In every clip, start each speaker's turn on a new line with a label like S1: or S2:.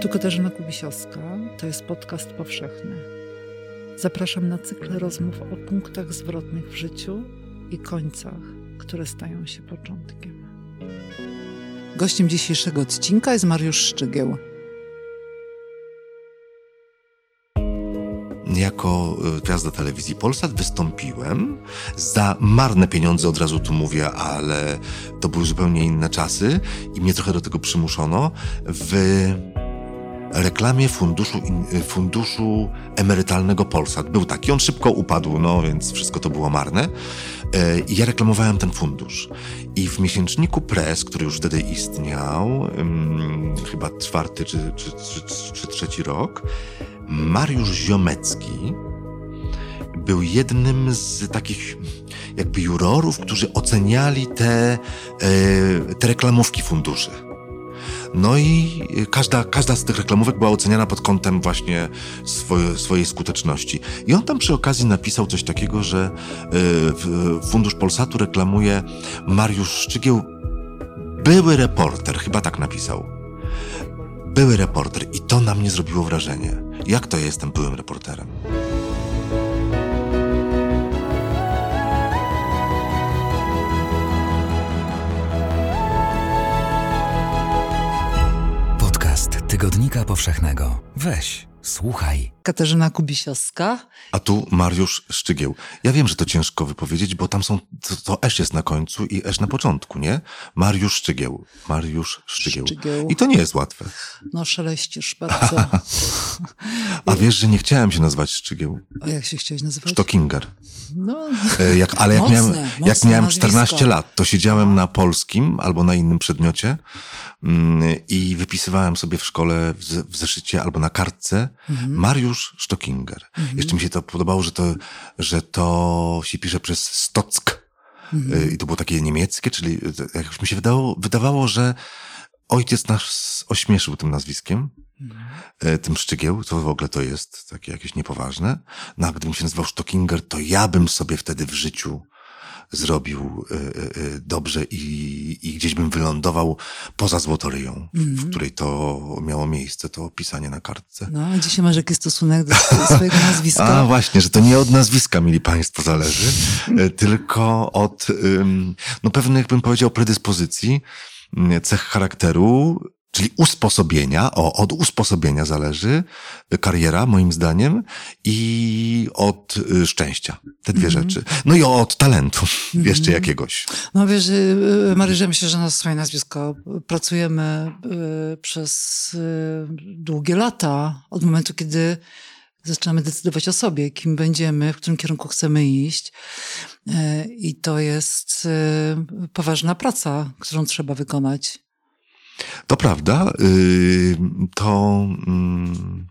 S1: Tu Katarzyna Kubisiowska, to jest podcast powszechny. Zapraszam na cykl rozmów o punktach zwrotnych w życiu i końcach, które stają się początkiem. Gościem dzisiejszego odcinka jest Mariusz Szczygieł.
S2: Jako y, gwiazda telewizji Polsat wystąpiłem za marne pieniądze, od razu tu mówię, ale to były zupełnie inne czasy i mnie trochę do tego przymuszono w reklamie funduszu, funduszu emerytalnego Polsat. Był taki, on szybko upadł, no więc wszystko to było marne. E, I ja reklamowałem ten fundusz. I w miesięczniku Press, który już wtedy istniał, chyba czwarty czy, czy, czy, czy trzeci rok, Mariusz Ziomecki był jednym z takich jakby jurorów, którzy oceniali te, e, te reklamówki funduszy. No i każda, każda z tych reklamówek była oceniana pod kątem właśnie swoje, swojej skuteczności. I on tam przy okazji napisał coś takiego, że y, Fundusz Polsatu reklamuje Mariusz Szczygieł, były reporter, chyba tak napisał. Były reporter i to na mnie zrobiło wrażenie. Jak to ja jestem byłym reporterem?
S3: Tygodnika Powszechnego. Weź, słuchaj.
S1: Katarzyna Kubisiowska.
S2: A tu Mariusz Szczygieł. Ja wiem, że to ciężko wypowiedzieć, bo tam są, to, to esz jest na końcu i esz na początku, nie? Mariusz Szczygieł. Mariusz Szczygieł. Szczygieł. I to nie jest łatwe.
S1: No, szeleścisz bardzo.
S2: A wiesz, że nie chciałem się nazywać Szczygieł.
S1: A jak się chciałeś nazywać?
S2: Stockinger. No, e, jak, ale jak mocne, miałem, jak miałem 14 lat, to siedziałem na polskim albo na innym przedmiocie mm, i wypisywałem sobie w szkole w, w zeszycie albo na kartce mhm. Mariusz Stockinger. Mhm. Jeszcze mi się to podobało, że to, że to się pisze przez Stock. Mhm. E, I to było takie niemieckie, czyli jakoś mi się wydawało, wydawało że ojciec nasz ośmieszył tym nazwiskiem. Mhm. Tym szczygieł, co w ogóle to jest takie jakieś niepoważne. No a gdybym się nazywał Stockinger, to ja bym sobie wtedy w życiu zrobił y, y, dobrze i, i gdzieś bym wylądował poza Złotoryją, mm. w, której to miało miejsce, to opisanie na kartce.
S1: No, a dzisiaj masz jakiś stosunek do swojego nazwiska?
S2: A właśnie, że to nie od nazwiska, mieli państwo, zależy, tylko od no, pewnych, bym powiedział, predyspozycji, cech charakteru, Czyli usposobienia, o, od usposobienia zależy kariera, moim zdaniem, i od y, szczęścia. Te dwie mm -hmm. rzeczy. No i od talentu mm -hmm. jeszcze jakiegoś.
S1: No wiesz, y, y, Marysia, myślę, że na swoje nazwisko pracujemy przez długie lata, od momentu, kiedy zaczynamy decydować o sobie, kim będziemy, w którym kierunku chcemy iść. I to jest poważna praca, którą trzeba wykonać.
S2: To prawda. Y, to mm,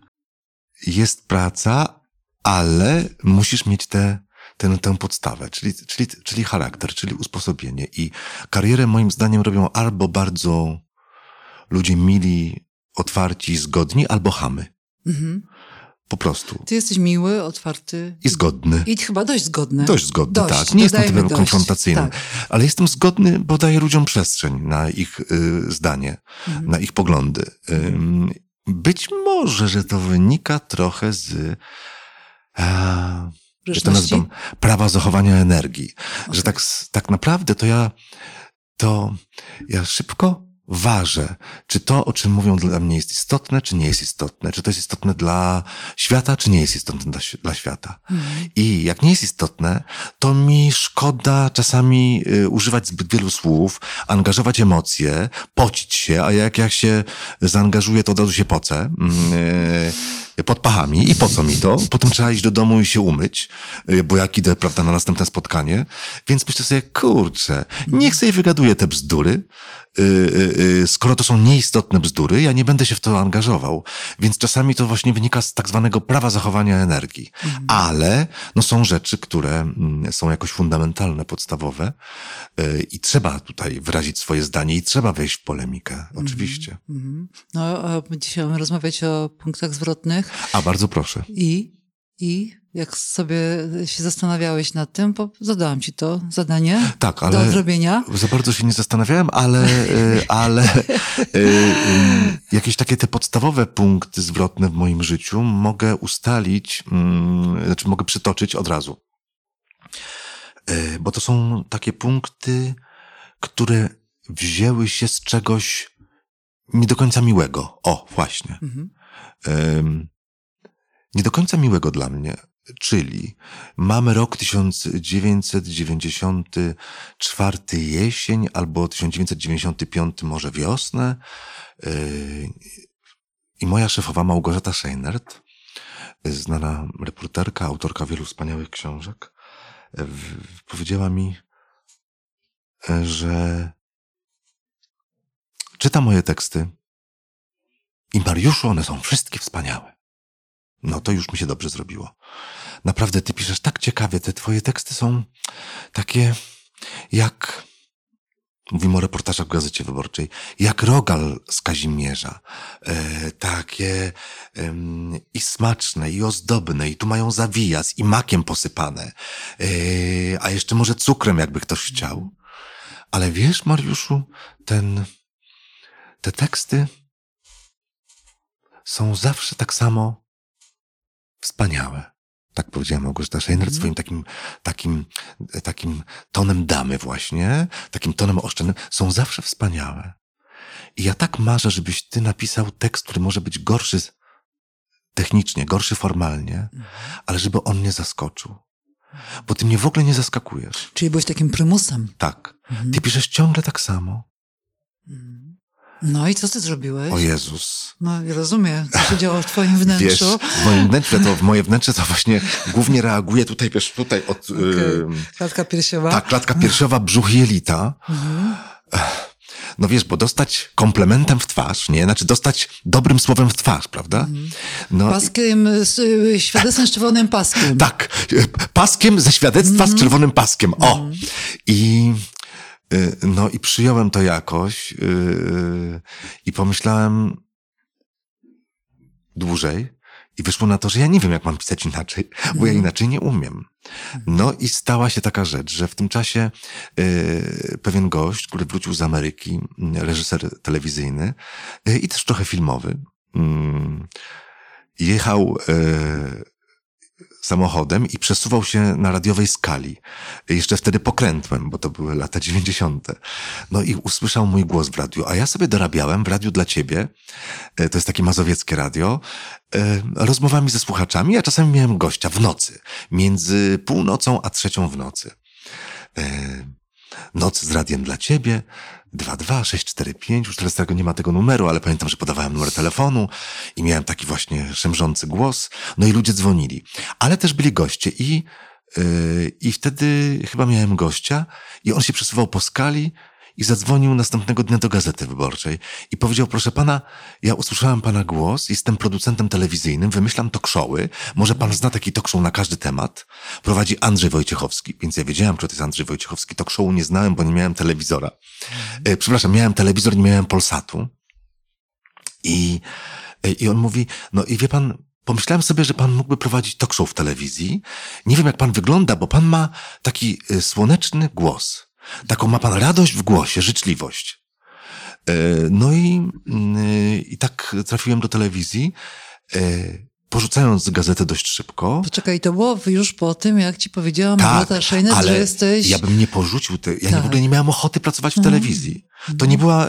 S2: jest praca, ale musisz mieć tę tę, tę podstawę, czyli, czyli, czyli charakter, czyli usposobienie. I karierę moim zdaniem robią albo bardzo ludzie mili, otwarci, zgodni, albo chamy. Mhm. Po prostu.
S1: Ty jesteś miły, otwarty.
S2: I zgodny.
S1: I chyba dość zgodny.
S2: Dość zgodny, dość, tak. Nie jestem typem konfrontacyjnym. Tak. Ale jestem zgodny, bo daję ludziom przestrzeń na ich y, zdanie, mhm. na ich poglądy. Y, być może, że to wynika trochę z... A, że to nazywam prawa zachowania energii. Okay. Że tak, tak naprawdę to ja, to ja szybko ważę, czy to, o czym mówią dla mnie jest istotne, czy nie jest istotne, czy to jest istotne dla świata, czy nie jest istotne dla, dla świata. Mhm. I jak nie jest istotne, to mi szkoda czasami y, używać zbyt wielu słów, angażować emocje, pocić się, a jak ja się zaangażuję, to od razu się pocę. Y, pod pachami i po co mi to? Potem trzeba iść do domu i się umyć, y, bo jak idę, prawda, na następne spotkanie. Więc myślę sobie, kurczę, niech sobie wygaduję te bzdury, y, y, skoro to są nieistotne bzdury, ja nie będę się w to angażował. Więc czasami to właśnie wynika z tak zwanego prawa zachowania energii. Mhm. Ale no są rzeczy, które mm, są jakoś fundamentalne, podstawowe i trzeba tutaj wyrazić swoje zdanie i trzeba wejść w polemikę, mhm. oczywiście. Mhm.
S1: No, dzisiaj mamy rozmawiać o punktach zwrotnych.
S2: A bardzo proszę.
S1: I I jak sobie się zastanawiałeś nad tym, bo zadałam ci to zadanie
S2: tak,
S1: ale do odrobienia.
S2: Za bardzo się nie zastanawiałem, ale, e, ale e, jakieś takie te podstawowe punkty zwrotne w moim życiu mogę ustalić, mm, znaczy mogę przytoczyć od razu. E, bo to są takie punkty, które wzięły się z czegoś nie do końca miłego. O, właśnie. Mhm. Nie do końca miłego dla mnie. Czyli mamy rok 1994 jesień albo 1995 może wiosnę yy, i moja szefowa Małgorzata Scheinert, znana reporterka, autorka wielu wspaniałych książek, powiedziała mi, że czyta moje teksty i Mariuszu, one są wszystkie wspaniałe. No to już mi się dobrze zrobiło. Naprawdę, ty piszesz tak ciekawie, te twoje teksty są takie jak, mówimy o reportażach w Gazecie Wyborczej, jak rogal z Kazimierza. E, takie e, i smaczne, i ozdobne, i tu mają zawijas, i makiem posypane, e, a jeszcze może cukrem, jakby ktoś chciał. Ale wiesz, Mariuszu, ten, te teksty są zawsze tak samo wspaniałe. Tak powiedziała Małgorzata Scheinert mm. swoim takim, takim, takim tonem damy właśnie, takim tonem oszczędnym, są zawsze wspaniałe. I ja tak marzę, żebyś ty napisał tekst, który może być gorszy technicznie, gorszy formalnie, mm. ale żeby on nie zaskoczył. Bo ty mnie w ogóle nie zaskakujesz.
S1: Czyli byłeś takim prymusem.
S2: Tak. Mm. Ty piszesz ciągle tak samo.
S1: Mm. No i co ty zrobiłeś?
S2: O Jezus.
S1: No i rozumiem, co się działo w twoim wnętrzu.
S2: Wiesz, w moim wnętrze to, w moje wnętrze to właśnie głównie reaguje tutaj, wiesz, tutaj od... Okay.
S1: Y, klatka piersiowa.
S2: Tak, klatka piersiowa, brzuch jelita. Mhm. No wiesz, bo dostać komplementem w twarz, nie? Znaczy dostać dobrym słowem w twarz, prawda?
S1: No, paskiem, z, y, świadectwem z czerwonym paskiem.
S2: Tak, paskiem ze świadectwa z mhm. czerwonym paskiem. O! Mhm. I Y, no i przyjąłem to jakoś yy, i pomyślałem dłużej i wyszło na to, że ja nie wiem, jak mam pisać inaczej, bo ja mhm. inaczej nie umiem. No i stała się taka rzecz, że w tym czasie pewien gość, który wrócił z Ameryki, reżyser telewizyjny i też trochę filmowy, mm, jechał samochodem i przesuwał się na radiowej skali. Jeszcze wtedy pokrętłem, bo to były lata dziewięćdziesiąte. No i usłyszał mój głos w radiu, a ja sobie dorabiałem w radiu dla ciebie, e, to jest takie mazowieckie radio, e, rozmowami ze słuchaczami, a czasami miałem gościa w nocy, między północą a trzecią w nocy. E, Noc z radiem dla ciebie, 22645, już teraz tego nie ma tego numeru, ale pamiętam, że podawałem numer telefonu i miałem taki właśnie szemrzący głos, no i ludzie dzwonili. Ale też byli goście i, yy, i wtedy chyba miałem gościa i on się przesuwał po skali i zadzwonił następnego dnia do Gazety Wyborczej i powiedział, proszę pana, ja usłyszałem pana głos, jestem producentem telewizyjnym, wymyślam talk showy, może pan zna taki talk show na każdy temat, prowadzi Andrzej Wojciechowski, więc ja wiedziałem, że to jest Andrzej Wojciechowski, show nie znałem, bo nie miałem telewizora. E, przepraszam, miałem telewizor, nie miałem Polsatu. I, e, I on mówi, no i wie pan, pomyślałem sobie, że pan mógłby prowadzić talk show w telewizji. Nie wiem, jak pan wygląda, bo pan ma taki e, słoneczny głos. Taką ma pan radość w głosie, życzliwość. E, no i, mm, i tak trafiłem do telewizji, e, porzucając gazetę dość szybko.
S1: Poczekaj, to było już po tym, jak ci powiedziałam, tak, Marta Szejnet, ale że jesteś...
S2: ja bym nie porzucił, te, ja tak. w ogóle nie miałem ochoty pracować w mhm. telewizji. To nie była,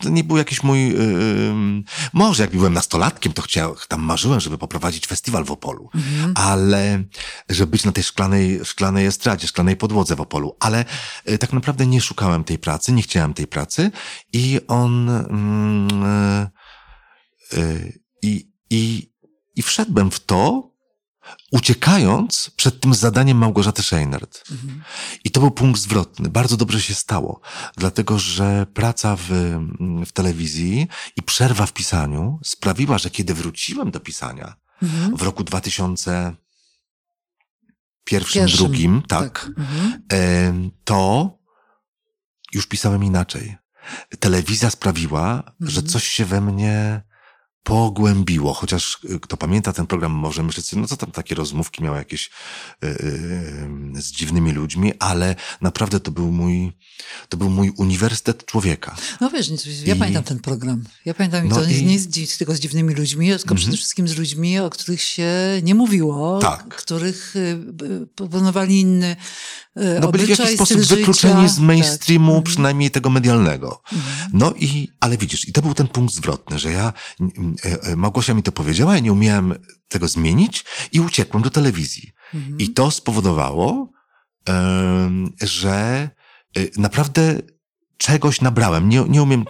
S2: to nie był jakiś mój, yy, może jak byłem nastolatkiem, to chciałem, tam marzyłem, żeby poprowadzić festiwal w Opolu, mhm. ale, żeby być na tej szklanej, szklanej estradzie, szklanej podłodze w Opolu, ale yy, tak naprawdę nie szukałem tej pracy, nie chciałem tej pracy i on, yy, i, i, i wszedłem w to, uciekając przed tym zadaniem Małgorzaty Scheinert. Mhm. I to był punkt zwrotny. Bardzo dobrze się stało, dlatego że praca w, w telewizji i przerwa w pisaniu sprawiła, że kiedy wróciłem do pisania mhm. w roku 2000 pierwszym, pierwszym drugim, tak, tak. Mhm. to już pisałem inaczej. Telewizja sprawiła, że coś się we mnie pogłębiło, chociaż y, kto pamięta ten program może myśleć sobie, no co tam takie rozmówki miały jakieś yy, yy, z dziwnymi ludźmi, ale naprawdę to był mój, to był mój uniwersytet człowieka.
S1: No wiesz, ja I... pamiętam ten program. Ja pamiętam, no to i... nie z, tylko z dziwnymi ludźmi, tylko mm -hmm. przede wszystkim z ludźmi, o których się nie mówiło, tak. których y, proponowali inny
S2: no, byli w jakiś sposób wykluczeni z mainstreamu, tak. przynajmniej tego medialnego. Mm -hmm. No i, ale widzisz, i to był ten punkt zwrotny, że ja Małgosia mi to powiedziała, ja nie umiałem tego zmienić i uciekłem do telewizji. Mhm. I to spowodowało, że e, naprawdę czegoś nabrałem. Nie, nie umiem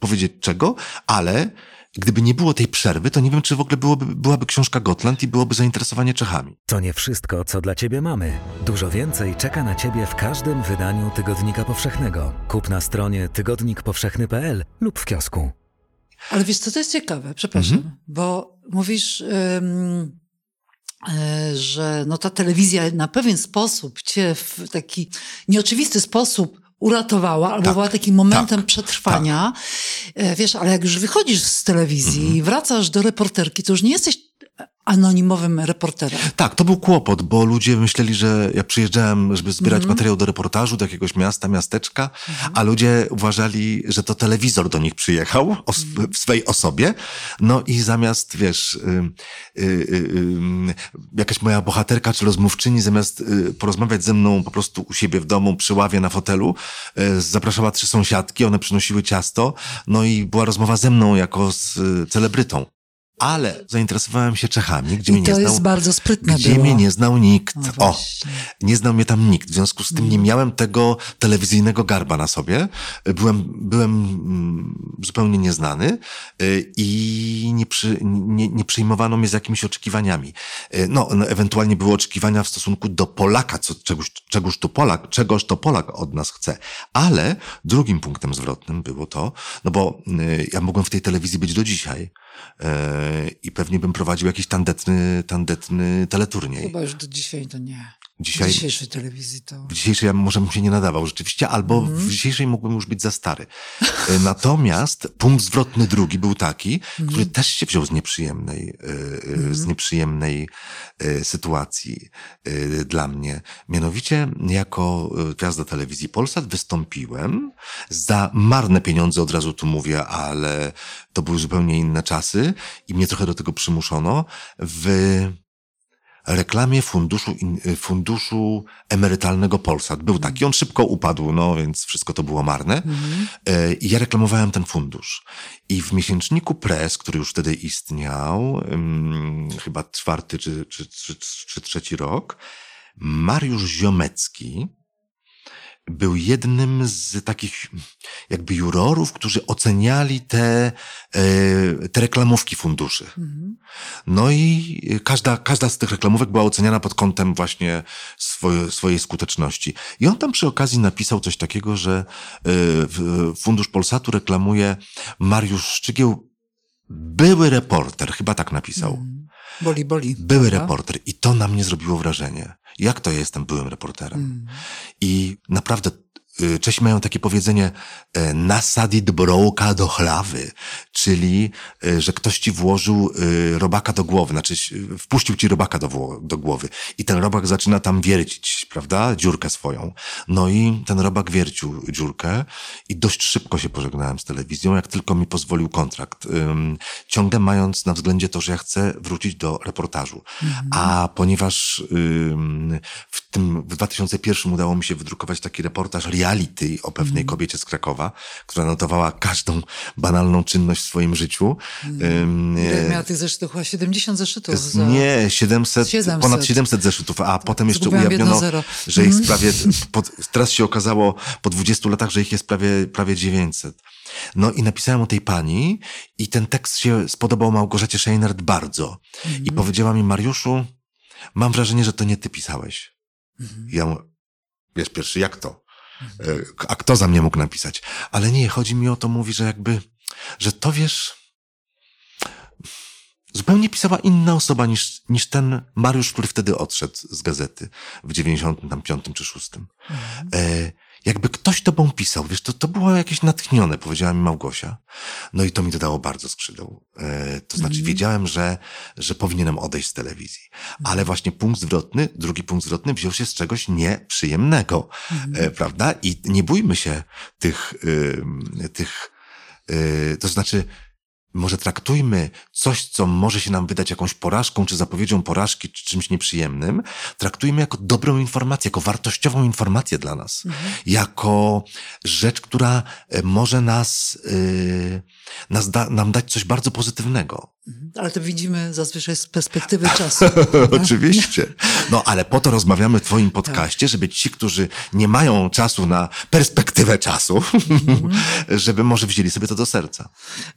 S2: powiedzieć czego, ale Gdyby nie było tej przerwy, to nie wiem, czy w ogóle byłoby, byłaby książka Gotland i byłoby zainteresowanie Czechami.
S3: To nie wszystko, co dla Ciebie mamy. Dużo więcej czeka na Ciebie w każdym wydaniu Tygodnika Powszechnego. Kup na stronie tygodnikpowszechny.pl lub w kiosku.
S1: Ale wiesz, co to jest ciekawe, przepraszam, mhm. bo mówisz, ym, y, że no ta telewizja na pewien sposób cię w taki nieoczywisty sposób uratowała, albo tak, była takim momentem tak, przetrwania. Tak. E, wiesz, ale jak już wychodzisz z telewizji mhm. i wracasz do reporterki, to już nie jesteś anonimowym reporterem.
S2: Tak, to był kłopot, bo ludzie myśleli, że ja przyjeżdżałem, żeby zbierać mm -hmm. materiał do reportażu do jakiegoś miasta, miasteczka, mm -hmm. a ludzie uważali, że to telewizor do nich przyjechał w swej osobie. No i zamiast, wiesz, y, y, y, jakaś moja bohaterka czy rozmówczyni, zamiast y, porozmawiać ze mną po prostu u siebie w domu, przy ławie na fotelu, y, zapraszała trzy sąsiadki, one przynosiły ciasto, no i była rozmowa ze mną jako z y, celebrytą ale zainteresowałem się Czechami, gdzie
S1: I
S2: mnie nie znał.
S1: To jest bardzo sprytne
S2: Gdzie
S1: było.
S2: mnie nie znał nikt. No o, nie znał mnie tam nikt. W związku z tym nie mm. miałem tego telewizyjnego garba na sobie. Byłem, byłem mm, zupełnie nieznany y, i nie, przy, nie, nie przyjmowano mnie z jakimiś oczekiwaniami. Y, no, no, ewentualnie były oczekiwania w stosunku do Polaka, co, czegoś, czegoś to Polak, czegoś to Polak od nas chce. Ale drugim punktem zwrotnym było to, no bo y, ja mogłem w tej telewizji być do dzisiaj, i pewnie bym prowadził jakiś tandetny, tandetny teleturniej.
S1: Chyba już do dzisiaj to nie. Dzisiaj, w dzisiejszej telewizji to...
S2: W dzisiejszej ja może bym się nie nadawał rzeczywiście, albo mm. w dzisiejszej mógłbym już być za stary. E, natomiast punkt zwrotny drugi był taki, mm. który też się wziął z nieprzyjemnej, mm. z mhm. nieprzyjemnej sytuacji dla mnie. Mianowicie jako gwiazda telewizji Polsat wystąpiłem za marne pieniądze, od razu tu mówię, ale to były zupełnie inne czasy i mnie trochę do tego przymuszono w reklamie funduszu, funduszu emerytalnego Polsat. Był taki, on szybko upadł, no więc wszystko to było marne. Mhm. E, I ja reklamowałem ten fundusz. I w miesięczniku Press, który już wtedy istniał, chyba czwarty czy, czy, czy, czy trzeci rok, Mariusz Ziomecki, był jednym z takich jakby jurorów, którzy oceniali te, e, te reklamówki funduszy. Mhm. No i każda, każda z tych reklamówek była oceniana pod kątem właśnie swoje, swojej skuteczności. I on tam przy okazji napisał coś takiego, że e, Fundusz Polsatu reklamuje Mariusz Szczygieł, były reporter, chyba tak napisał. Mhm.
S1: Boli, boli.
S2: Były prawda? reporter i to na mnie zrobiło wrażenie. Jak to ja jestem byłym reporterem? Mm. I naprawdę Czesi mają takie powiedzenie e, nasadit brołka do chlawy, czyli, e, że ktoś ci włożył e, robaka do głowy, znaczy wpuścił ci robaka do, do głowy i ten robak zaczyna tam wiercić, prawda, dziurkę swoją. No i ten robak wiercił dziurkę i dość szybko się pożegnałem z telewizją, jak tylko mi pozwolił kontrakt. Ciągle mając na względzie to, że ja chcę wrócić do reportażu. Mhm. A ponieważ w tym, w 2001 udało mi się wydrukować taki reportaż reality o pewnej mhm. kobiecie z Krakowa, która notowała każdą banalną czynność w swoim życiu.
S1: Hmm. Miała tych zeszytów chyba 70 zeszytów. Za...
S2: Nie, 700, 700, ponad 700 zeszytów, a potem jeszcze ujawniono, że ich prawie, mhm. teraz się okazało po 20 latach, że ich jest prawie, prawie 900. No i napisałem o tej pani i ten tekst się spodobał Małgorzacie Scheinert bardzo. I mhm. powiedziała mi, Mariuszu, mam wrażenie, że to nie ty pisałeś. Mhm. Ja wiesz, pierwszy, jak to? Mhm. A kto za mnie mógł napisać? Ale nie, chodzi mi o to, mówi, że jakby, że to wiesz, zupełnie pisała inna osoba niż, niż ten Mariusz, który wtedy odszedł z gazety w 95 czy 6. Mhm. E, jakby ktoś tobą pisał, wiesz, to, to było jakieś natchnione, powiedziała mi Małgosia. No i to mi dodało bardzo skrzydeł. E, to znaczy mm. wiedziałem, że, że powinienem odejść z telewizji. Ale właśnie punkt zwrotny, drugi punkt zwrotny wziął się z czegoś nieprzyjemnego, mm. e, prawda? I nie bójmy się tych, y, tych, y, to znaczy, może traktujmy coś, co może się nam wydać jakąś porażką, czy zapowiedzią porażki, czy czymś nieprzyjemnym, traktujmy jako dobrą informację, jako wartościową informację dla nas. Mhm. Jako rzecz, która e, może nas, yy, nas da, nam dać coś bardzo pozytywnego.
S1: Mhm. Ale to widzimy zazwyczaj z perspektywy czasu.
S2: Oczywiście. No ale po to rozmawiamy w Twoim tak. podcaście, żeby ci, którzy nie mają czasu na perspektywę czasu, mm. żeby może wzięli sobie to do serca.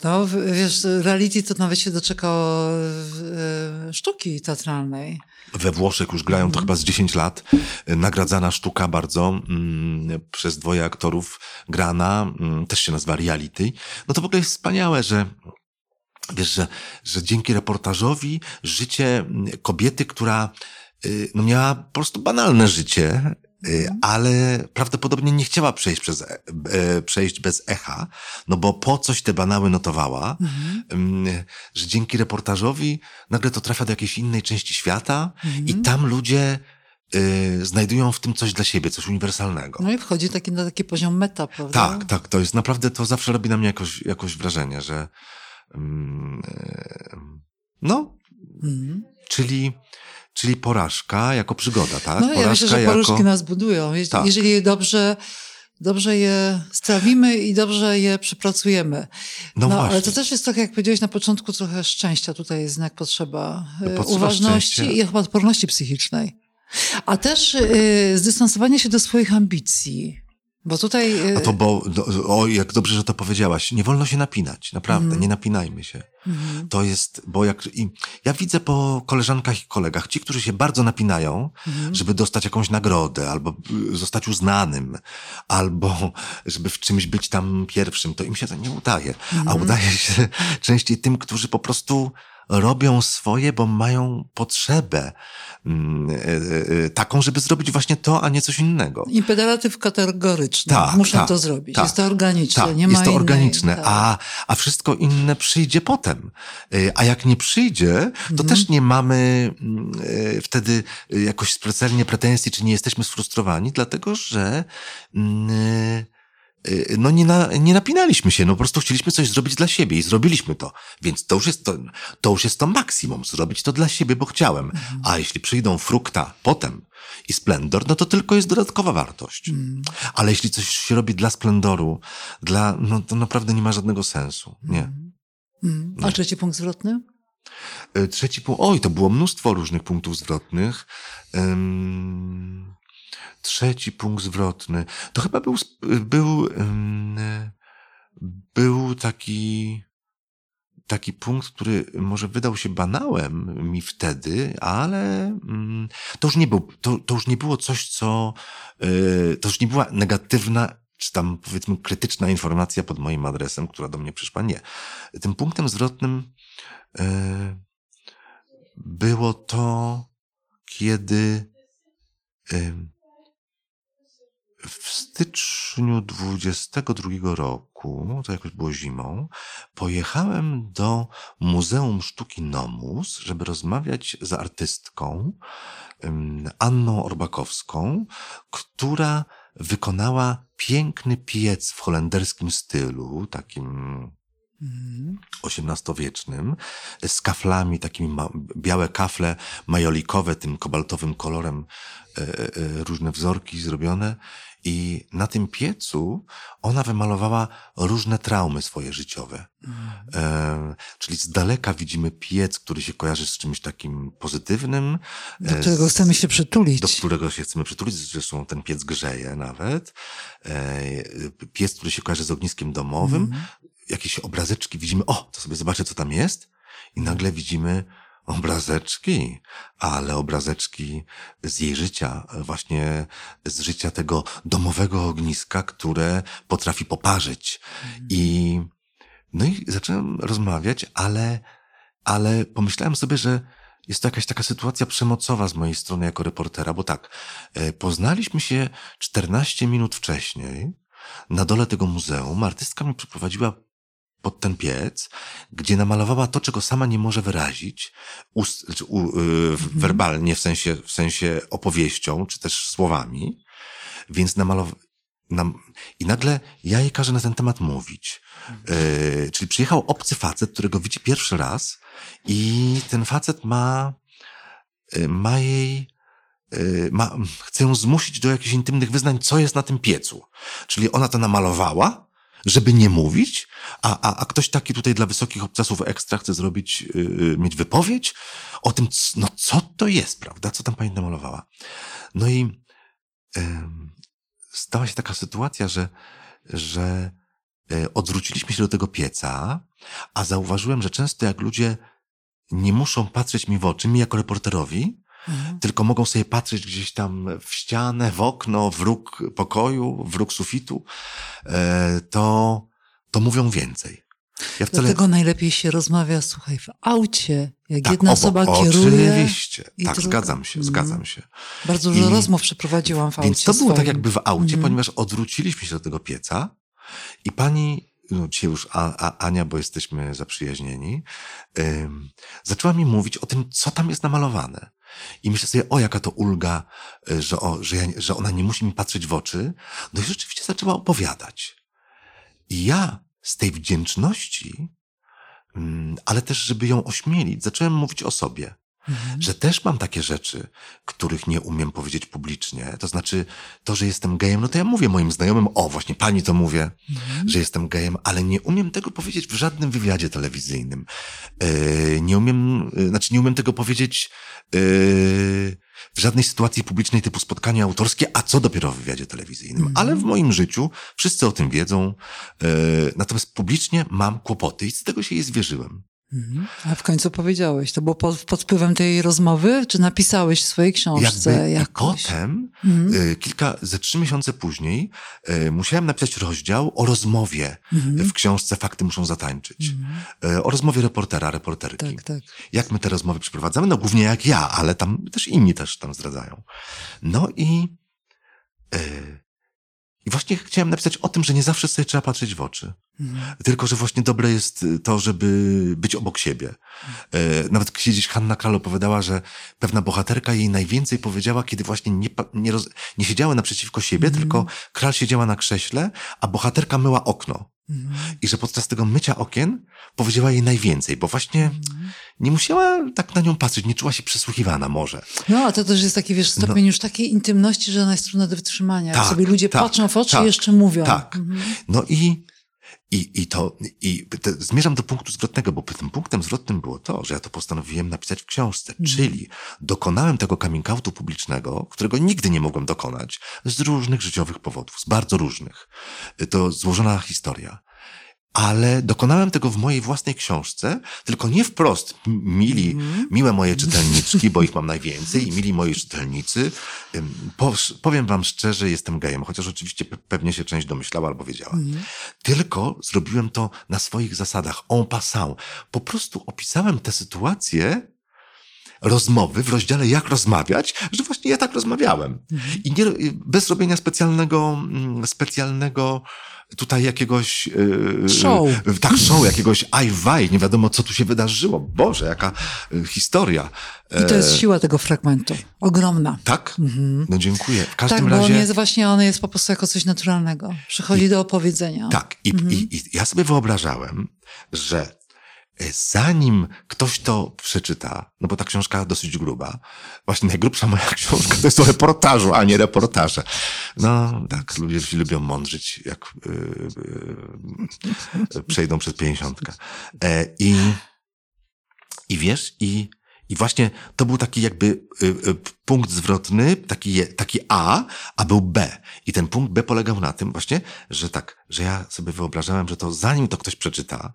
S1: No wiesz, reality to nawet się doczekało e, sztuki teatralnej.
S2: We Włoszech już grają to mm. chyba z 10 lat. Nagradzana sztuka bardzo mm, przez dwoje aktorów grana, mm, też się nazywa reality. No to w ogóle jest wspaniałe, że wiesz, że, że dzięki reportażowi życie kobiety, która y, no miała po prostu banalne życie, y, mhm. ale prawdopodobnie nie chciała przejść, przez, e, e, przejść bez echa, no bo po coś te banały notowała, mhm. że dzięki reportażowi nagle to trafia do jakiejś innej części świata mhm. i tam ludzie y, znajdują w tym coś dla siebie, coś uniwersalnego.
S1: No i wchodzi taki, na taki poziom meta, prawda?
S2: Tak, tak, to jest naprawdę, to zawsze robi na mnie jakoś, jakoś wrażenie, że, Mm, no, mhm. czyli, czyli porażka jako przygoda, tak?
S1: No, ja myślę, że porażki jako... nas budują. Je tak. Jeżeli je dobrze, dobrze je strawimy i dobrze je przepracujemy. No, no ale to też jest trochę, jak powiedziałeś na początku, trochę szczęścia tutaj jest znak potrzeba. No, uważności szczęście. i chyba odporności psychicznej. A też yy, zdystansowanie się do swoich ambicji. Bo tutaj.
S2: A to bo, o, jak dobrze, że to powiedziałaś. Nie wolno się napinać, naprawdę, mm. nie napinajmy się. Mm. To jest, bo jak. I ja widzę po koleżankach i kolegach, ci, którzy się bardzo napinają, mm. żeby dostać jakąś nagrodę, albo y, zostać uznanym, albo żeby w czymś być tam pierwszym, to im się to nie udaje. A mhm. udaje się częściej tym, którzy po prostu robią swoje, bo mają potrzebę mm, e, e, taką, żeby zrobić właśnie to, a nie coś innego.
S1: Imperatyw kategoryczny. Tak, Muszę tak, to zrobić. Tak, jest to organiczne. Tak, nie
S2: jest
S1: to innej,
S2: organiczne, tak. a, a wszystko inne przyjdzie potem. E, a jak nie przyjdzie, to mhm. też nie mamy mm, wtedy jakoś specjalnie pretensji, czy nie jesteśmy sfrustrowani, dlatego że mm, no nie, na, nie napinaliśmy się, no po prostu chcieliśmy coś zrobić dla siebie i zrobiliśmy to. Więc to już jest to, to już jest to maksimum, zrobić to dla siebie, bo chciałem. Mhm. A jeśli przyjdą frukta potem i splendor, no to tylko jest dodatkowa wartość. Mhm. Ale jeśli coś się robi dla splendoru, dla, no to naprawdę nie ma żadnego sensu. Nie.
S1: Mhm. A trzeci punkt zwrotny?
S2: Y, trzeci punkt, oj, to było mnóstwo różnych punktów zwrotnych. Um, trzeci punkt zwrotny. To chyba był, był, był taki, taki punkt, który może wydał się banałem mi wtedy, ale to już nie był, to, to już nie było coś, co, y, to już nie była negatywna czy tam powiedzmy krytyczna informacja pod moim adresem, która do mnie przyszła. Nie. Tym punktem zwrotnym y, było to, kiedy w styczniu 22 roku, to jakoś było zimą, pojechałem do Muzeum Sztuki Nomus, żeby rozmawiać z artystką Anną Orbakowską, która wykonała piękny piec w holenderskim stylu, takim XVIII-wiecznym, z kaflami, takimi białe kafle majolikowe, tym kobaltowym kolorem, e, e, różne wzorki zrobione i na tym piecu ona wymalowała różne traumy swoje życiowe. E, czyli z daleka widzimy piec, który się kojarzy z czymś takim pozytywnym.
S1: Do którego z, chcemy się przytulić.
S2: Do którego się chcemy przytulić. Zresztą ten piec grzeje nawet. E, piec, który się kojarzy z ogniskiem domowym. Mm. Jakieś obrazeczki widzimy. O, to sobie zobaczę, co tam jest. I nagle widzimy obrazeczki, ale obrazeczki z jej życia, właśnie z życia tego domowego ogniska, które potrafi poparzyć. I, no i zacząłem rozmawiać, ale ale pomyślałem sobie, że jest to jakaś taka sytuacja przemocowa z mojej strony jako reportera, bo tak, e, poznaliśmy się 14 minut wcześniej na dole tego muzeum. Artystka mnie przeprowadziła pod ten piec, gdzie namalowała to, czego sama nie może wyrazić, ust, znaczy, u, yy, werbalnie, w sensie, w sensie opowieścią, czy też słowami. Więc namalowała, nam, i nagle ja jej każę na ten temat mówić. Yy, czyli przyjechał obcy facet, którego widzi pierwszy raz i ten facet ma, yy, ma jej, yy, ma, chce ją zmusić do jakichś intymnych wyznań, co jest na tym piecu. Czyli ona to namalowała, żeby nie mówić, a, a, a ktoś taki tutaj dla wysokich obcasów ekstra chce zrobić, yy, mieć wypowiedź o tym, no co to jest, prawda? Co tam pani namalowała? No i yy, stała się taka sytuacja, że, że yy, odwróciliśmy się do tego pieca, a zauważyłem, że często jak ludzie nie muszą patrzeć mi w oczy, mi jako reporterowi, Mhm. Tylko mogą sobie patrzeć gdzieś tam w ścianę, w okno, w róg pokoju, w róg sufitu, e, to, to mówią więcej.
S1: Ja wcale... Dlatego najlepiej się rozmawia, słuchaj, w aucie, jak tak, jedna osoba kieruje.
S2: Oczywiście, tak, druga. zgadzam się, zgadzam mm. się.
S1: Bardzo dużo I... rozmów przeprowadziłam w aucie.
S2: Więc to swoim. było tak jakby w aucie, mm. ponieważ odwróciliśmy się do tego pieca i pani no dzisiaj już a, a, Ania, bo jesteśmy zaprzyjaźnieni, ym, zaczęła mi mówić o tym, co tam jest namalowane. I myślę sobie, o jaka to ulga, y, że, o, że, ja, że ona nie musi mi patrzeć w oczy. No i rzeczywiście zaczęła opowiadać. I ja z tej wdzięczności, mm, ale też, żeby ją ośmielić, zacząłem mówić o sobie. Mhm. Że też mam takie rzeczy, których nie umiem powiedzieć publicznie. To znaczy, to, że jestem gejem, no to ja mówię moim znajomym, o właśnie pani to mówię, mhm. że jestem gejem, ale nie umiem tego powiedzieć w żadnym wywiadzie telewizyjnym. Yy, nie umiem, yy, znaczy nie umiem tego powiedzieć yy, w żadnej sytuacji publicznej typu spotkanie autorskie, a co dopiero w wywiadzie telewizyjnym. Mhm. Ale w moim życiu wszyscy o tym wiedzą, natomiast publicznie mam kłopoty i z tego się jej zwierzyłem.
S1: Mhm. A w końcu powiedziałeś, to było pod, pod wpływem tej rozmowy, czy napisałeś w swojej książce
S2: Jakby jakoś? Potem, mhm. Y, kilka, ze trzy miesiące później, y, musiałem napisać rozdział o rozmowie mhm. w książce Fakty muszą zatańczyć. Y, o rozmowie reportera, reporterki. Tak, tak. Jak my te rozmowy przeprowadzamy? No głównie jak ja, ale tam też inni też tam zdradzają. No i i właśnie chciałem napisać o tym, że nie zawsze sobie trzeba patrzeć w oczy. Mhm. Tylko, że właśnie dobre jest to, żeby być obok siebie. E, nawet kiedyś Hanna Kral opowiadała, że pewna bohaterka jej najwięcej powiedziała, kiedy właśnie nie, nie, roz, nie siedziała naprzeciwko siebie, mhm. tylko kral siedziała na krześle, a bohaterka myła okno. Mhm. I że podczas tego mycia okien powiedziała jej najwięcej, bo właśnie mhm. nie musiała tak na nią patrzeć, nie czuła się przesłuchiwana może.
S1: No, a to też jest taki, wiesz, stopień no. już takiej intymności, że ona jest trudna do wytrzymania. Tak, sobie ludzie tak, patrzą w oczy tak, i jeszcze mówią.
S2: Tak. No i i, i to, i te, zmierzam do punktu zwrotnego, bo tym punktem zwrotnym było to, że ja to postanowiłem napisać w książce, mm. czyli dokonałem tego coming outu publicznego, którego nigdy nie mogłem dokonać, z różnych życiowych powodów, z bardzo różnych. To złożona historia ale dokonałem tego w mojej własnej książce, tylko nie wprost. Mili, mm. miłe moje czytelniczki, bo ich mam najwięcej, i mili moi czytelnicy, powiem wam szczerze, jestem gejem, chociaż oczywiście pewnie się część domyślała albo wiedziała. Mm. Tylko zrobiłem to na swoich zasadach, en passant. Po prostu opisałem tę sytuację, rozmowy w rozdziale Jak rozmawiać, że właśnie ja tak rozmawiałem. I nie, bez robienia specjalnego, mm, specjalnego tutaj jakiegoś...
S1: Yy, show.
S2: Tak, show, jakiegoś aj nie wiadomo co tu się wydarzyło. Boże, jaka yy, historia.
S1: I to jest siła tego fragmentu. Ogromna.
S2: Tak? Mhm. No dziękuję. W każdym
S1: tak,
S2: razie...
S1: bo on jest właśnie, on jest po prostu jako coś naturalnego. Przychodzi I, do opowiedzenia.
S2: Tak. I, mhm. i, I ja sobie wyobrażałem, że E, zanim ktoś to przeczyta, no bo ta książka dosyć gruba, właśnie najgrubsza moja książka to jest o reportażu, a nie reportaże. No tak, ludzie lubią mądrzyć, jak yy, yy, przejdą przez pięćdziesiątkę. E, I, I wiesz, i i właśnie to był taki jakby y, y, punkt zwrotny, taki, taki A, a był B. I ten punkt B polegał na tym właśnie, że tak, że ja sobie wyobrażałem, że to zanim to ktoś przeczyta,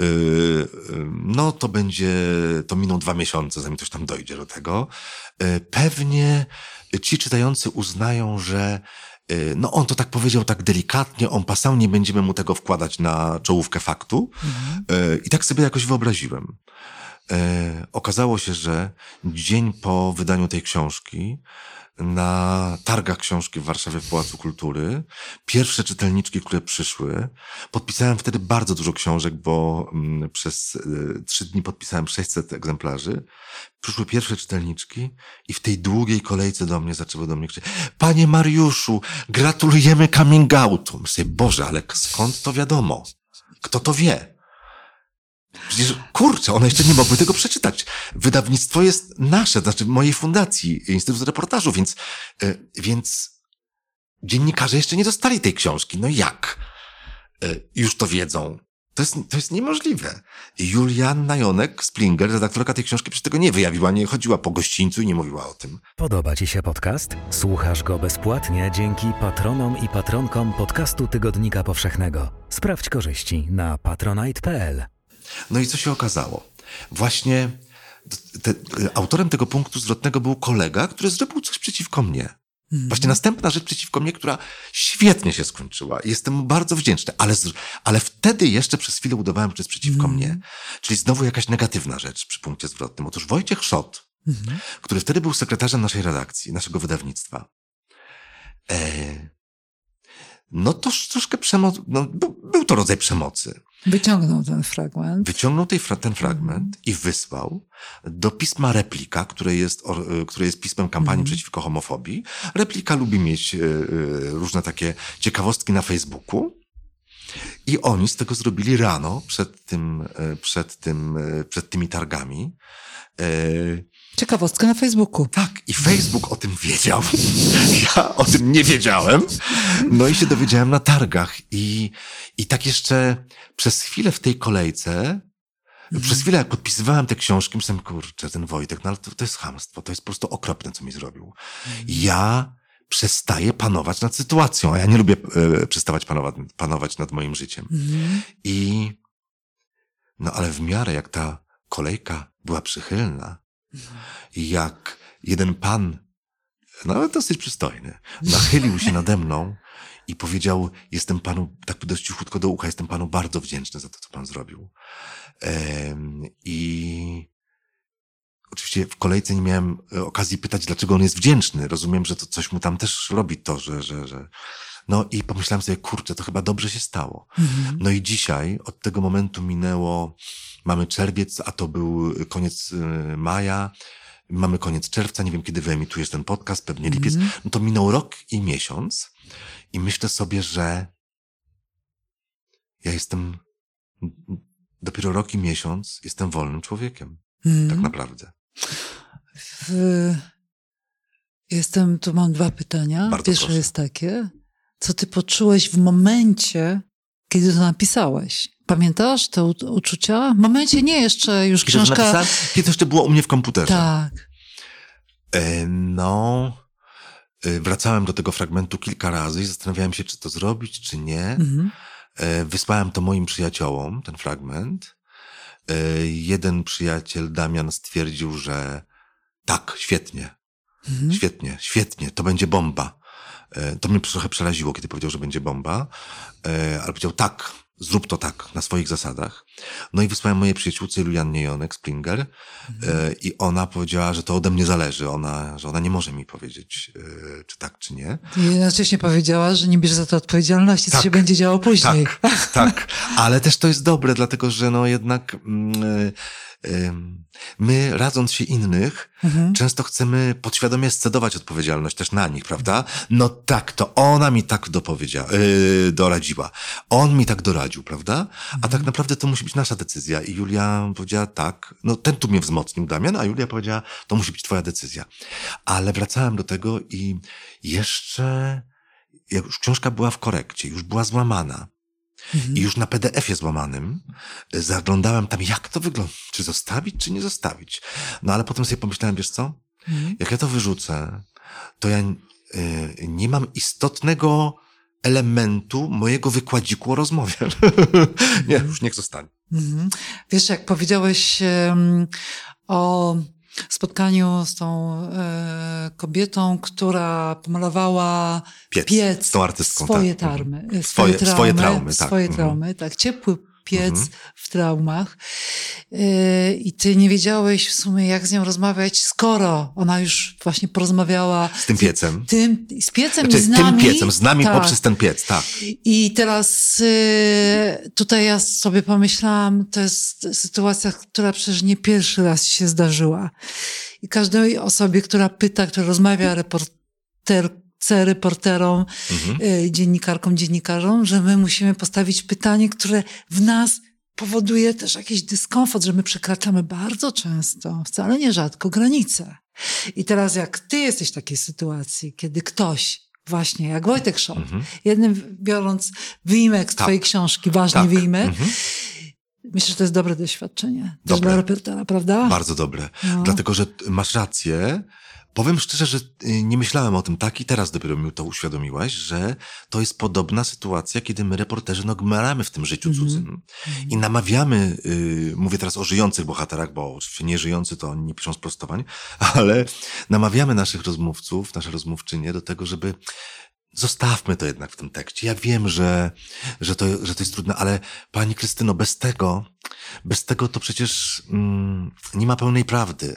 S2: y, no to będzie, to miną dwa miesiące, zanim ktoś tam dojdzie do tego. Pewnie ci czytający uznają, że no on to tak powiedział tak delikatnie, on pasał, nie będziemy mu tego wkładać na czołówkę faktu. Mhm. I tak sobie jakoś wyobraziłem. E, okazało się, że dzień po wydaniu tej książki na targach książki w Warszawie w Pałacu Kultury. Pierwsze czytelniczki, które przyszły. Podpisałem wtedy bardzo dużo książek, bo mm, przez y, trzy dni podpisałem 600 egzemplarzy. Przyszły pierwsze czytelniczki i w tej długiej kolejce do mnie zaczęły do mnie krzyczeć Panie Mariuszu, gratulujemy coming outu. Myślę, Boże, ale skąd to wiadomo? Kto to wie? Przecież, kurczę, one jeszcze nie mogły tego przeczytać. Wydawnictwo jest nasze, znaczy mojej fundacji, Instytut Reportażu, więc, e, więc dziennikarze jeszcze nie dostali tej książki. No jak? E, już to wiedzą. To jest, to jest niemożliwe. Julianna Jonek, Splinger, redaktorka tej książki, przecież tego nie wyjawiła, nie chodziła po gościńcu i nie mówiła o tym.
S3: Podoba Ci się podcast? Słuchasz go bezpłatnie dzięki patronom i patronkom podcastu Tygodnika Powszechnego. Sprawdź korzyści na patronite.pl.
S2: No i co się okazało? Właśnie te, autorem tego punktu zwrotnego był kolega, który zrobił coś przeciwko mnie. Mhm. Właśnie następna rzecz przeciwko mnie, która świetnie się skończyła. Jestem mu bardzo wdzięczny, ale, ale wtedy jeszcze przez chwilę udawałem, że jest przeciwko mm. mnie. Czyli znowu jakaś negatywna rzecz przy punkcie zwrotnym. Otóż Wojciech Szot, mm. który wtedy był sekretarzem naszej redakcji, naszego wydawnictwa, e, no to troszkę przemoc, no, był, był to rodzaj przemocy.
S1: Wyciągnął ten fragment.
S2: Wyciągnął tej, ten fragment mm. i wysłał do pisma Replika, które jest, e, które jest pismem kampanii mm. przeciwko homofobii. Replika lubi mieć e, e, różne takie ciekawostki na Facebooku. I oni z tego zrobili rano przed tym, przed tym, przed tymi targami.
S1: Ciekawostka na Facebooku.
S2: Tak, i Facebook o tym wiedział. Ja o tym nie wiedziałem. No i się dowiedziałem na targach. I, i tak jeszcze przez chwilę w tej kolejce, mhm. przez chwilę jak podpisywałem te książki, myślałem, kurczę, ten Wojtek, no ale to, to jest hamstwo, to jest po prostu okropne, co mi zrobił. Mhm. Ja przestaję panować nad sytuacją, a ja nie lubię e, przestawać panować, panować nad moim życiem. Mhm. I no ale w miarę jak ta kolejka była przychylna, jak jeden pan, nawet dosyć przystojny, nachylił się nade mną i powiedział, jestem panu, tak dość cichutko do ucha, jestem panu bardzo wdzięczny za to, co pan zrobił. I oczywiście w kolejce nie miałem e, okazji pytać, dlaczego on jest wdzięczny. Rozumiem, że to coś mu tam też robi to, że, że, że... No i pomyślałem sobie, kurczę, to chyba dobrze się stało. Mhm. No i dzisiaj, od tego momentu minęło, mamy czerwiec, a to był koniec y, maja, mamy koniec czerwca, nie wiem kiedy wyemitujesz ten podcast, pewnie lipiec, mm. no to minął rok i miesiąc i myślę sobie, że ja jestem dopiero rok i miesiąc jestem wolnym człowiekiem. Mm. Tak naprawdę. W...
S1: Jestem, tu mam dwa pytania. Bardzo Pierwsze proszę. jest takie, co ty poczułeś w momencie, kiedy to napisałeś? Pamiętasz te uczucia? W momencie nie jeszcze już kiedy książka...
S2: To kiedy to jeszcze było u mnie w komputerze.
S1: Tak.
S2: E, no, e, wracałem do tego fragmentu kilka razy i zastanawiałem się, czy to zrobić, czy nie. Mhm. E, wysłałem to moim przyjaciołom, ten fragment. Jeden przyjaciel, Damian, stwierdził, że tak, świetnie. Mhm. Świetnie, świetnie, to będzie bomba. To mnie trochę przeraziło, kiedy powiedział, że będzie bomba, ale powiedział tak, zrób to tak, na swoich zasadach. No i wysłałem mojej przyjaciółce Juliannie Jonek, Springer, mhm. i ona powiedziała, że to ode mnie zależy, ona, że ona nie może mi powiedzieć, e, czy tak, czy nie.
S1: I jednocześnie powiedziała, że nie bierze za to odpowiedzialności, tak, co się będzie działo później.
S2: Tak, tak, ale też to jest dobre, dlatego że no jednak... Mm, my radząc się innych, mhm. często chcemy podświadomie scedować odpowiedzialność też na nich, prawda? No tak, to ona mi tak dopowiedziała, yy, doradziła. On mi tak doradził, prawda? A tak mhm. naprawdę to musi być nasza decyzja. I Julia powiedziała tak, no ten tu mnie wzmocnił, Damian, a Julia powiedziała, to musi być twoja decyzja. Ale wracałem do tego i jeszcze, jak już książka była w korekcie, już była złamana, Mhm. I już na PDF-ie złamanym e, zaglądałem tam, jak to wygląda. Czy zostawić, czy nie zostawić. No ale potem sobie pomyślałem, wiesz co? Mhm. Jak ja to wyrzucę, to ja y, nie mam istotnego elementu mojego wykładziku o rozmowie. nie, już niech zostanie. Mhm.
S1: Wiesz, jak powiedziałeś um, o spotkaniu z tą e, kobietą, która pomalowała piec, piec tą artystką, swoje tak. tarmy, mhm. swoje, swoje, traumy, swoje traumy, tak. Swoje mhm. traumy, tak. Ciepły piec mhm. w traumach. Yy, I ty nie wiedziałeś w sumie, jak z nią rozmawiać, skoro ona już właśnie porozmawiała.
S2: Z tym piecem.
S1: Z, tym, z piecem
S2: znaczy,
S1: i z nami.
S2: Tym piecem, z nami tak. poprzez ten piec, tak.
S1: I teraz yy, tutaj ja sobie pomyślałam, to jest sytuacja, która przecież nie pierwszy raz się zdarzyła. I każdej osobie, która pyta, która rozmawia reporterce, reporterom, mhm. yy, dziennikarkom, dziennikarzom, że my musimy postawić pytanie, które w nas powoduje też jakiś dyskomfort, że my przekraczamy bardzo często, wcale nie rzadko, granice. I teraz jak ty jesteś w takiej sytuacji, kiedy ktoś właśnie, jak Wojtek Szop, mhm. jednym biorąc wyjmek z tak. twojej książki, ważny tak. wyjmek, mhm. Myślę, że to jest dobre doświadczenie. Dobre. Też dla reportera, prawda?
S2: Bardzo dobre. No. Dlatego, że masz rację, Powiem szczerze, że y, nie myślałem o tym tak i teraz dopiero mi to uświadomiłaś, że to jest podobna sytuacja, kiedy my reporterzy no gmeramy w tym życiu mm -hmm. cudzym i namawiamy, yy, mówię teraz o żyjących bohaterach, bo oczywiście nieżyjący to oni nie piszą sprostowań, ale namawiamy naszych rozmówców, nasze rozmówczynie do tego, żeby zostawmy to jednak w tym tekście. Ja wiem, że, że, to, że to jest trudne, ale pani Krystyno, bez tego, bez tego to przecież mm, nie ma pełnej prawdy.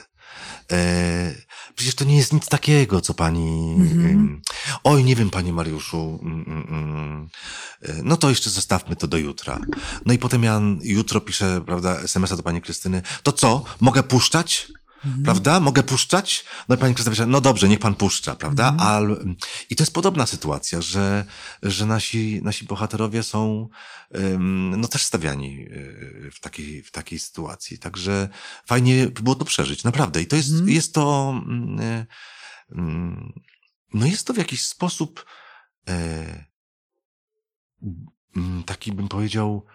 S2: E, przecież to nie jest nic takiego, co pani. Mm-hmm. Oj, nie wiem, panie Mariuszu. Mm, mm, mm, e, no to jeszcze zostawmy to do jutra. No i potem ja jutro piszę, prawda, SMS-a do pani Krystyny. To co? Mogę puszczać? Mhm. Prawda? Mogę puszczać? No i pani pisze, no dobrze, niech pan puszcza, prawda? Mhm. Ale, I to jest podobna sytuacja, że, że nasi, nasi bohaterowie są no też stawiani e, w takiej, w takiej sytuacji. Także fajnie było to przeżyć, naprawdę. I to jest, mhm. jest to, mm, e, mm, no jest to w jakiś sposób e, taki bym powiedział,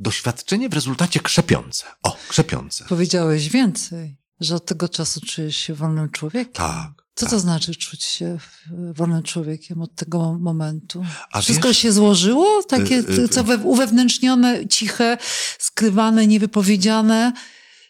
S2: doświadczenie w rezultacie krzepiące. O, krzepiące.
S1: Powiedziałeś więcej, że od tego czasu czujesz się wolnym człowiekiem.
S2: Tak.
S1: Co
S2: tak.
S1: to znaczy czuć się wolnym człowiekiem od tego momentu? A Wszystko wiesz, się złożyło? Takie y, y, co we, uwewnętrznione, ciche, skrywane, niewypowiedziane?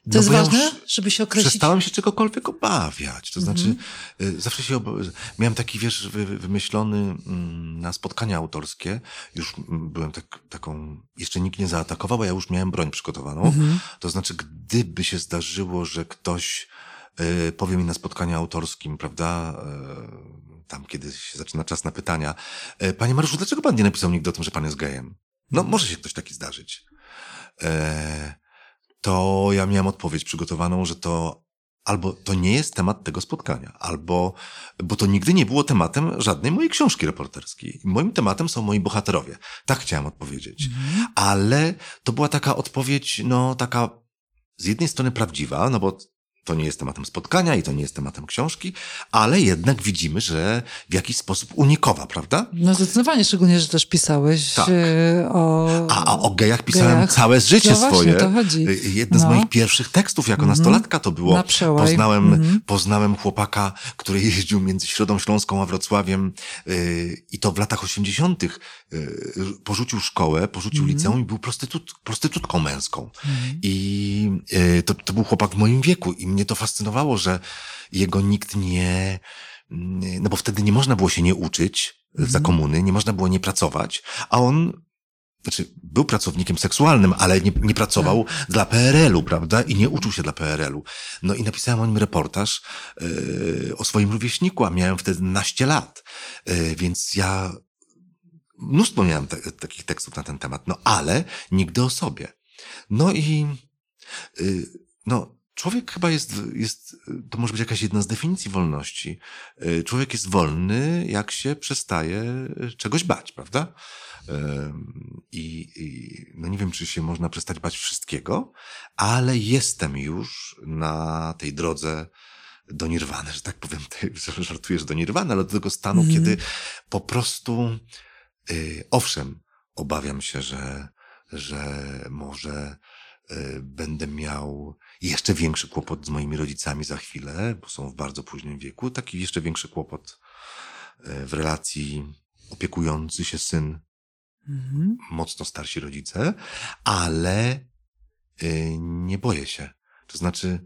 S1: To no jest ważne, ja żeby się określić.
S2: Przestałem się czegokolwiek obawiać. To znaczy, mm-hmm. zawsze się obawiałem. Miałem taki wiesz, wymyślony mm, na spotkania autorskie. Już byłem tak, taką, jeszcze nikt nie zaatakował, a ja już miałem broń przygotowaną. Mm-hmm. To znaczy, gdyby się zdarzyło, że ktoś y, powie mi na spotkaniu autorskim, prawda, y, tam kiedy się zaczyna czas na pytania, y, panie Mariuszu, dlaczego pan nie napisał nigdy o tym, że pan jest gejem? No, może się ktoś taki zdarzyć. E, to ja miałem odpowiedź przygotowaną, że to albo to nie jest temat tego spotkania, albo, bo to nigdy nie było tematem żadnej mojej książki reporterskiej. Moim tematem są moi bohaterowie. Tak chciałem odpowiedzieć. Mhm. Ale to była taka odpowiedź, no taka z jednej strony prawdziwa, no bo to nie jest tematem spotkania i to nie jest tematem książki, ale jednak widzimy, że w jakiś sposób unikowa, prawda?
S1: No zdecydowanie, szczególnie, że też pisałeś tak. E, o...
S2: A, a o gejach pisałem gejach. całe życie no swoje. to chodzi. E, Jedne no. z moich pierwszych tekstów jako mm -hmm. nastolatka to było. Na poznałem, mm -hmm. poznałem chłopaka, który jeździł między Środą Śląską a Wrocławiem yy, i to w latach osiemdziesiątych yy, porzucił szkołę, porzucił mm -hmm. liceum i był prostytut, prostytutką męską. Mhm. I yy, to, to był chłopak w moim wieku i mnie to fascynowało, że jego nikt nie, no bo wtedy nie można było się nie uczyć za mhm. komuny, nie można było nie pracować, a on znaczy, był pracownikiem seksualnym, ale nie, nie pracował tak. dla PRL-u, prawda? I nie uczył się dla PRL-u. No i napisałem o nim reportaż yy, o swoim rówieśniku, a miałem wtedy naście lat. Yy, więc ja mnóstwo miałem te, takich tekstów na ten temat, no ale nigdy o sobie. No i yy, no, Człowiek chyba jest, jest, to może być jakaś jedna z definicji wolności. Y, człowiek jest wolny, jak się przestaje czegoś bać, prawda? I, I, no nie wiem, czy się można przestać bać wszystkiego, ale jestem już na tej drodze do nirwany, że tak powiem, żartujesz do nirwany, ale do tego stanu, mm. kiedy po prostu, yy, owszem, obawiam się, że, że może będę miał jeszcze większy kłopot z moimi rodzicami za chwilę, bo są w bardzo późnym wieku, taki jeszcze większy kłopot e, w relacji opiekujący się syn, mhm. mocno starsi rodzice, ale e, nie boję się. To znaczy,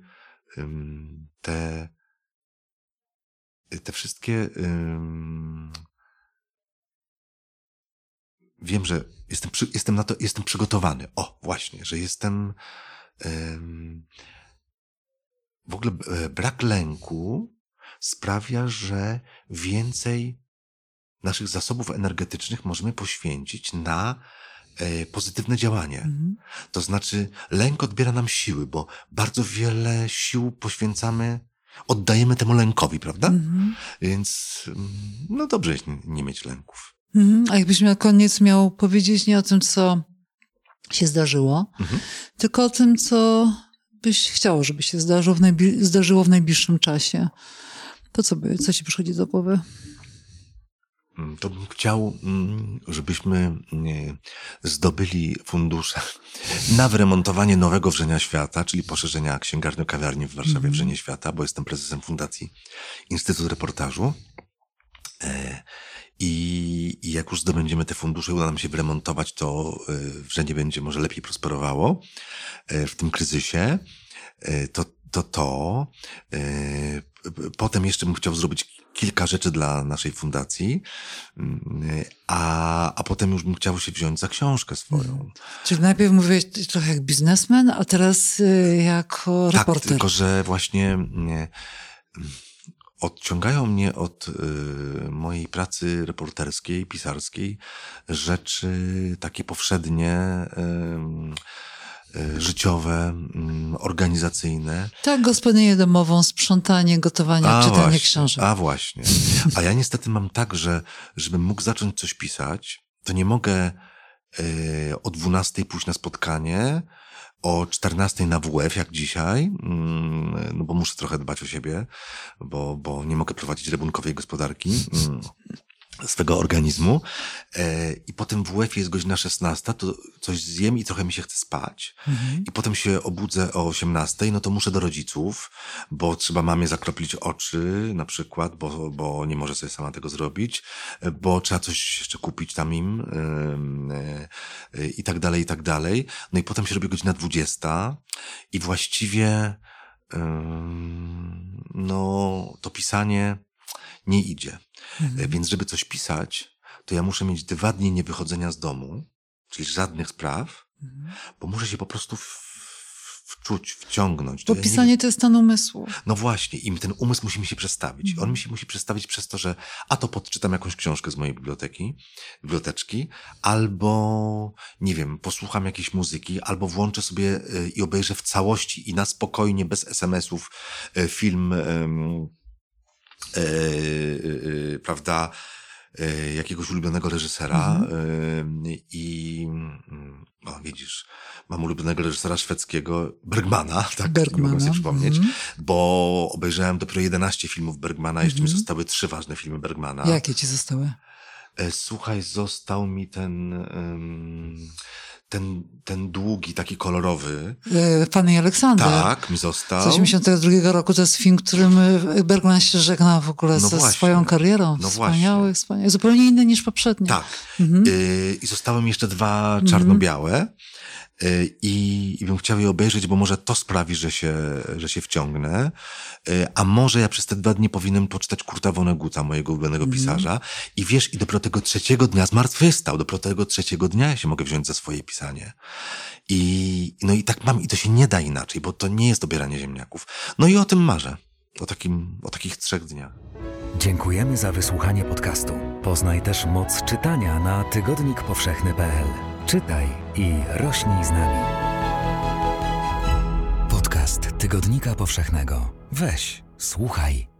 S2: te, te wszystkie. Wiem, że jestem, jestem na to, jestem przygotowany. O, właśnie, że jestem w ogóle e, brak lęku sprawia, że więcej naszych zasobów energetycznych możemy poświęcić na e, pozytywne działanie. Mhm. To znaczy, lęk odbiera nam siły, bo bardzo wiele sił poświęcamy, oddajemy temu lękowi, prawda? Mhm. Więc mm, no dobrze jest nie mieć lęków.
S1: Mhm. A jakbyś na koniec miał powiedzieć nie o tym, co się zdarzyło, mhm. tylko o tym, co byś chciał, żeby się zdarzyło w, zdarzyło w najbliższym czasie. To co, by, co ci przychodzi do głowy?
S2: Mm, to bym chciał, mm, żebyśmy zdobyli fundusze na wyremontowanie nowego Wrzenia Świata, czyli poszerzenia księgarni-kawiarni w Warszawie mm. Wrzenie Świata, bo jestem prezesem Fundacji Instytut Reportażu. I, I jak już zdobędziemy te fundusze, uda nam się wyremontować, to e, Wrzenie będzie może lepiej prosperowało e, w tym kryzysie. To to. to. Potem jeszcze bym chciał zrobić kilka rzeczy dla naszej fundacji, a, a potem już bym chciał się wziąć za książkę swoją. Hmm.
S1: Czyli najpierw mówiłeś trochę jak biznesmen, a teraz y, jako tak, reporter.
S2: Tak, tylko że właśnie nie, odciągają mnie od y, mojej pracy reporterskiej, pisarskiej rzeczy takie powszednie. Y, życiowe, mm, organizacyjne.
S1: Tak, gospodynię domową, sprzątanie, gotowanie, a czytanie
S2: właśnie,
S1: książek.
S2: A właśnie. A ja niestety mam tak, że żebym mógł zacząć coś pisać, to nie mogę y, o 12 pójść na spotkanie, o 14 na WF, jak dzisiaj, mm, no bo muszę trochę dbać o siebie, bo, bo nie mogę prowadzić rabunkowej gospodarki. Swego organizmu e, i potem w WF jest godzina 16, to coś zjem i trochę mi się chce spać mhm. i potem się obudzę o 18, no to muszę do rodziców, bo trzeba mamie zakroplić oczy na przykład, bo, bo nie może sobie sama tego zrobić, bo trzeba coś jeszcze kupić tam im yy, i tak dalej, i tak dalej. No i potem się robi godzina 20 i właściwie yy, no to pisanie nie idzie. Mhm. Więc żeby coś pisać, to ja muszę mieć dwa dni niewychodzenia z domu, czyli żadnych spraw, mhm. bo muszę się po prostu wczuć, wciągnąć.
S1: Bo pisanie nie... to jest stan umysłu.
S2: No właśnie, i ten umysł musi mi się przestawić. Mhm. On mi się musi przestawić przez to, że a to podczytam jakąś książkę z mojej biblioteki, biblioteczki, albo, nie wiem, posłucham jakiejś muzyki, albo włączę sobie e, i obejrzę w całości i na spokojnie, bez SMS-ów e, film prawda, jakiegoś ulubionego reżysera mhm. i no, widzisz, mam ulubionego reżysera szwedzkiego, Bergmana, tak, Bergmana. mogę sobie przypomnieć, mhm. bo obejrzałem dopiero 11 filmów Bergmana, jeszcze mi mhm. zostały trzy ważne filmy Bergmana.
S1: Jakie ci zostały?
S2: Słuchaj, został mi ten... Ten, ten długi, taki kolorowy.
S1: E, Pan i Aleksander.
S2: Tak, mi został.
S1: Z 82 roku to jest film, którym e, Bergman się żegna w ogóle no ze właśnie. swoją karierą. No wspaniały, właśnie. wspaniały. Zupełnie inny niż poprzedni.
S2: Tak. Mhm. I zostały mi jeszcze dwa czarno-białe. Mhm. Y, I, I bym chciał je obejrzeć, bo może to sprawi, że się, że się wciągnę. Y, a może ja przez te dwa dni powinienem poczytać Kurta Woneguta, mojego ulubionego mm. pisarza. I wiesz, i dopiero tego trzeciego dnia zmartwychwstał. Dopiero tego trzeciego dnia ja się mogę wziąć za swoje pisanie. I, no i tak mam, i to się nie da inaczej, bo to nie jest dobieranie ziemniaków. No i o tym marzę. O, takim, o takich trzech dniach.
S3: Dziękujemy za wysłuchanie podcastu. Poznaj też moc czytania na tygodnikpowszechny.pl. Czytaj i rośnij z nami. Podcast Tygodnika Powszechnego. Weź, słuchaj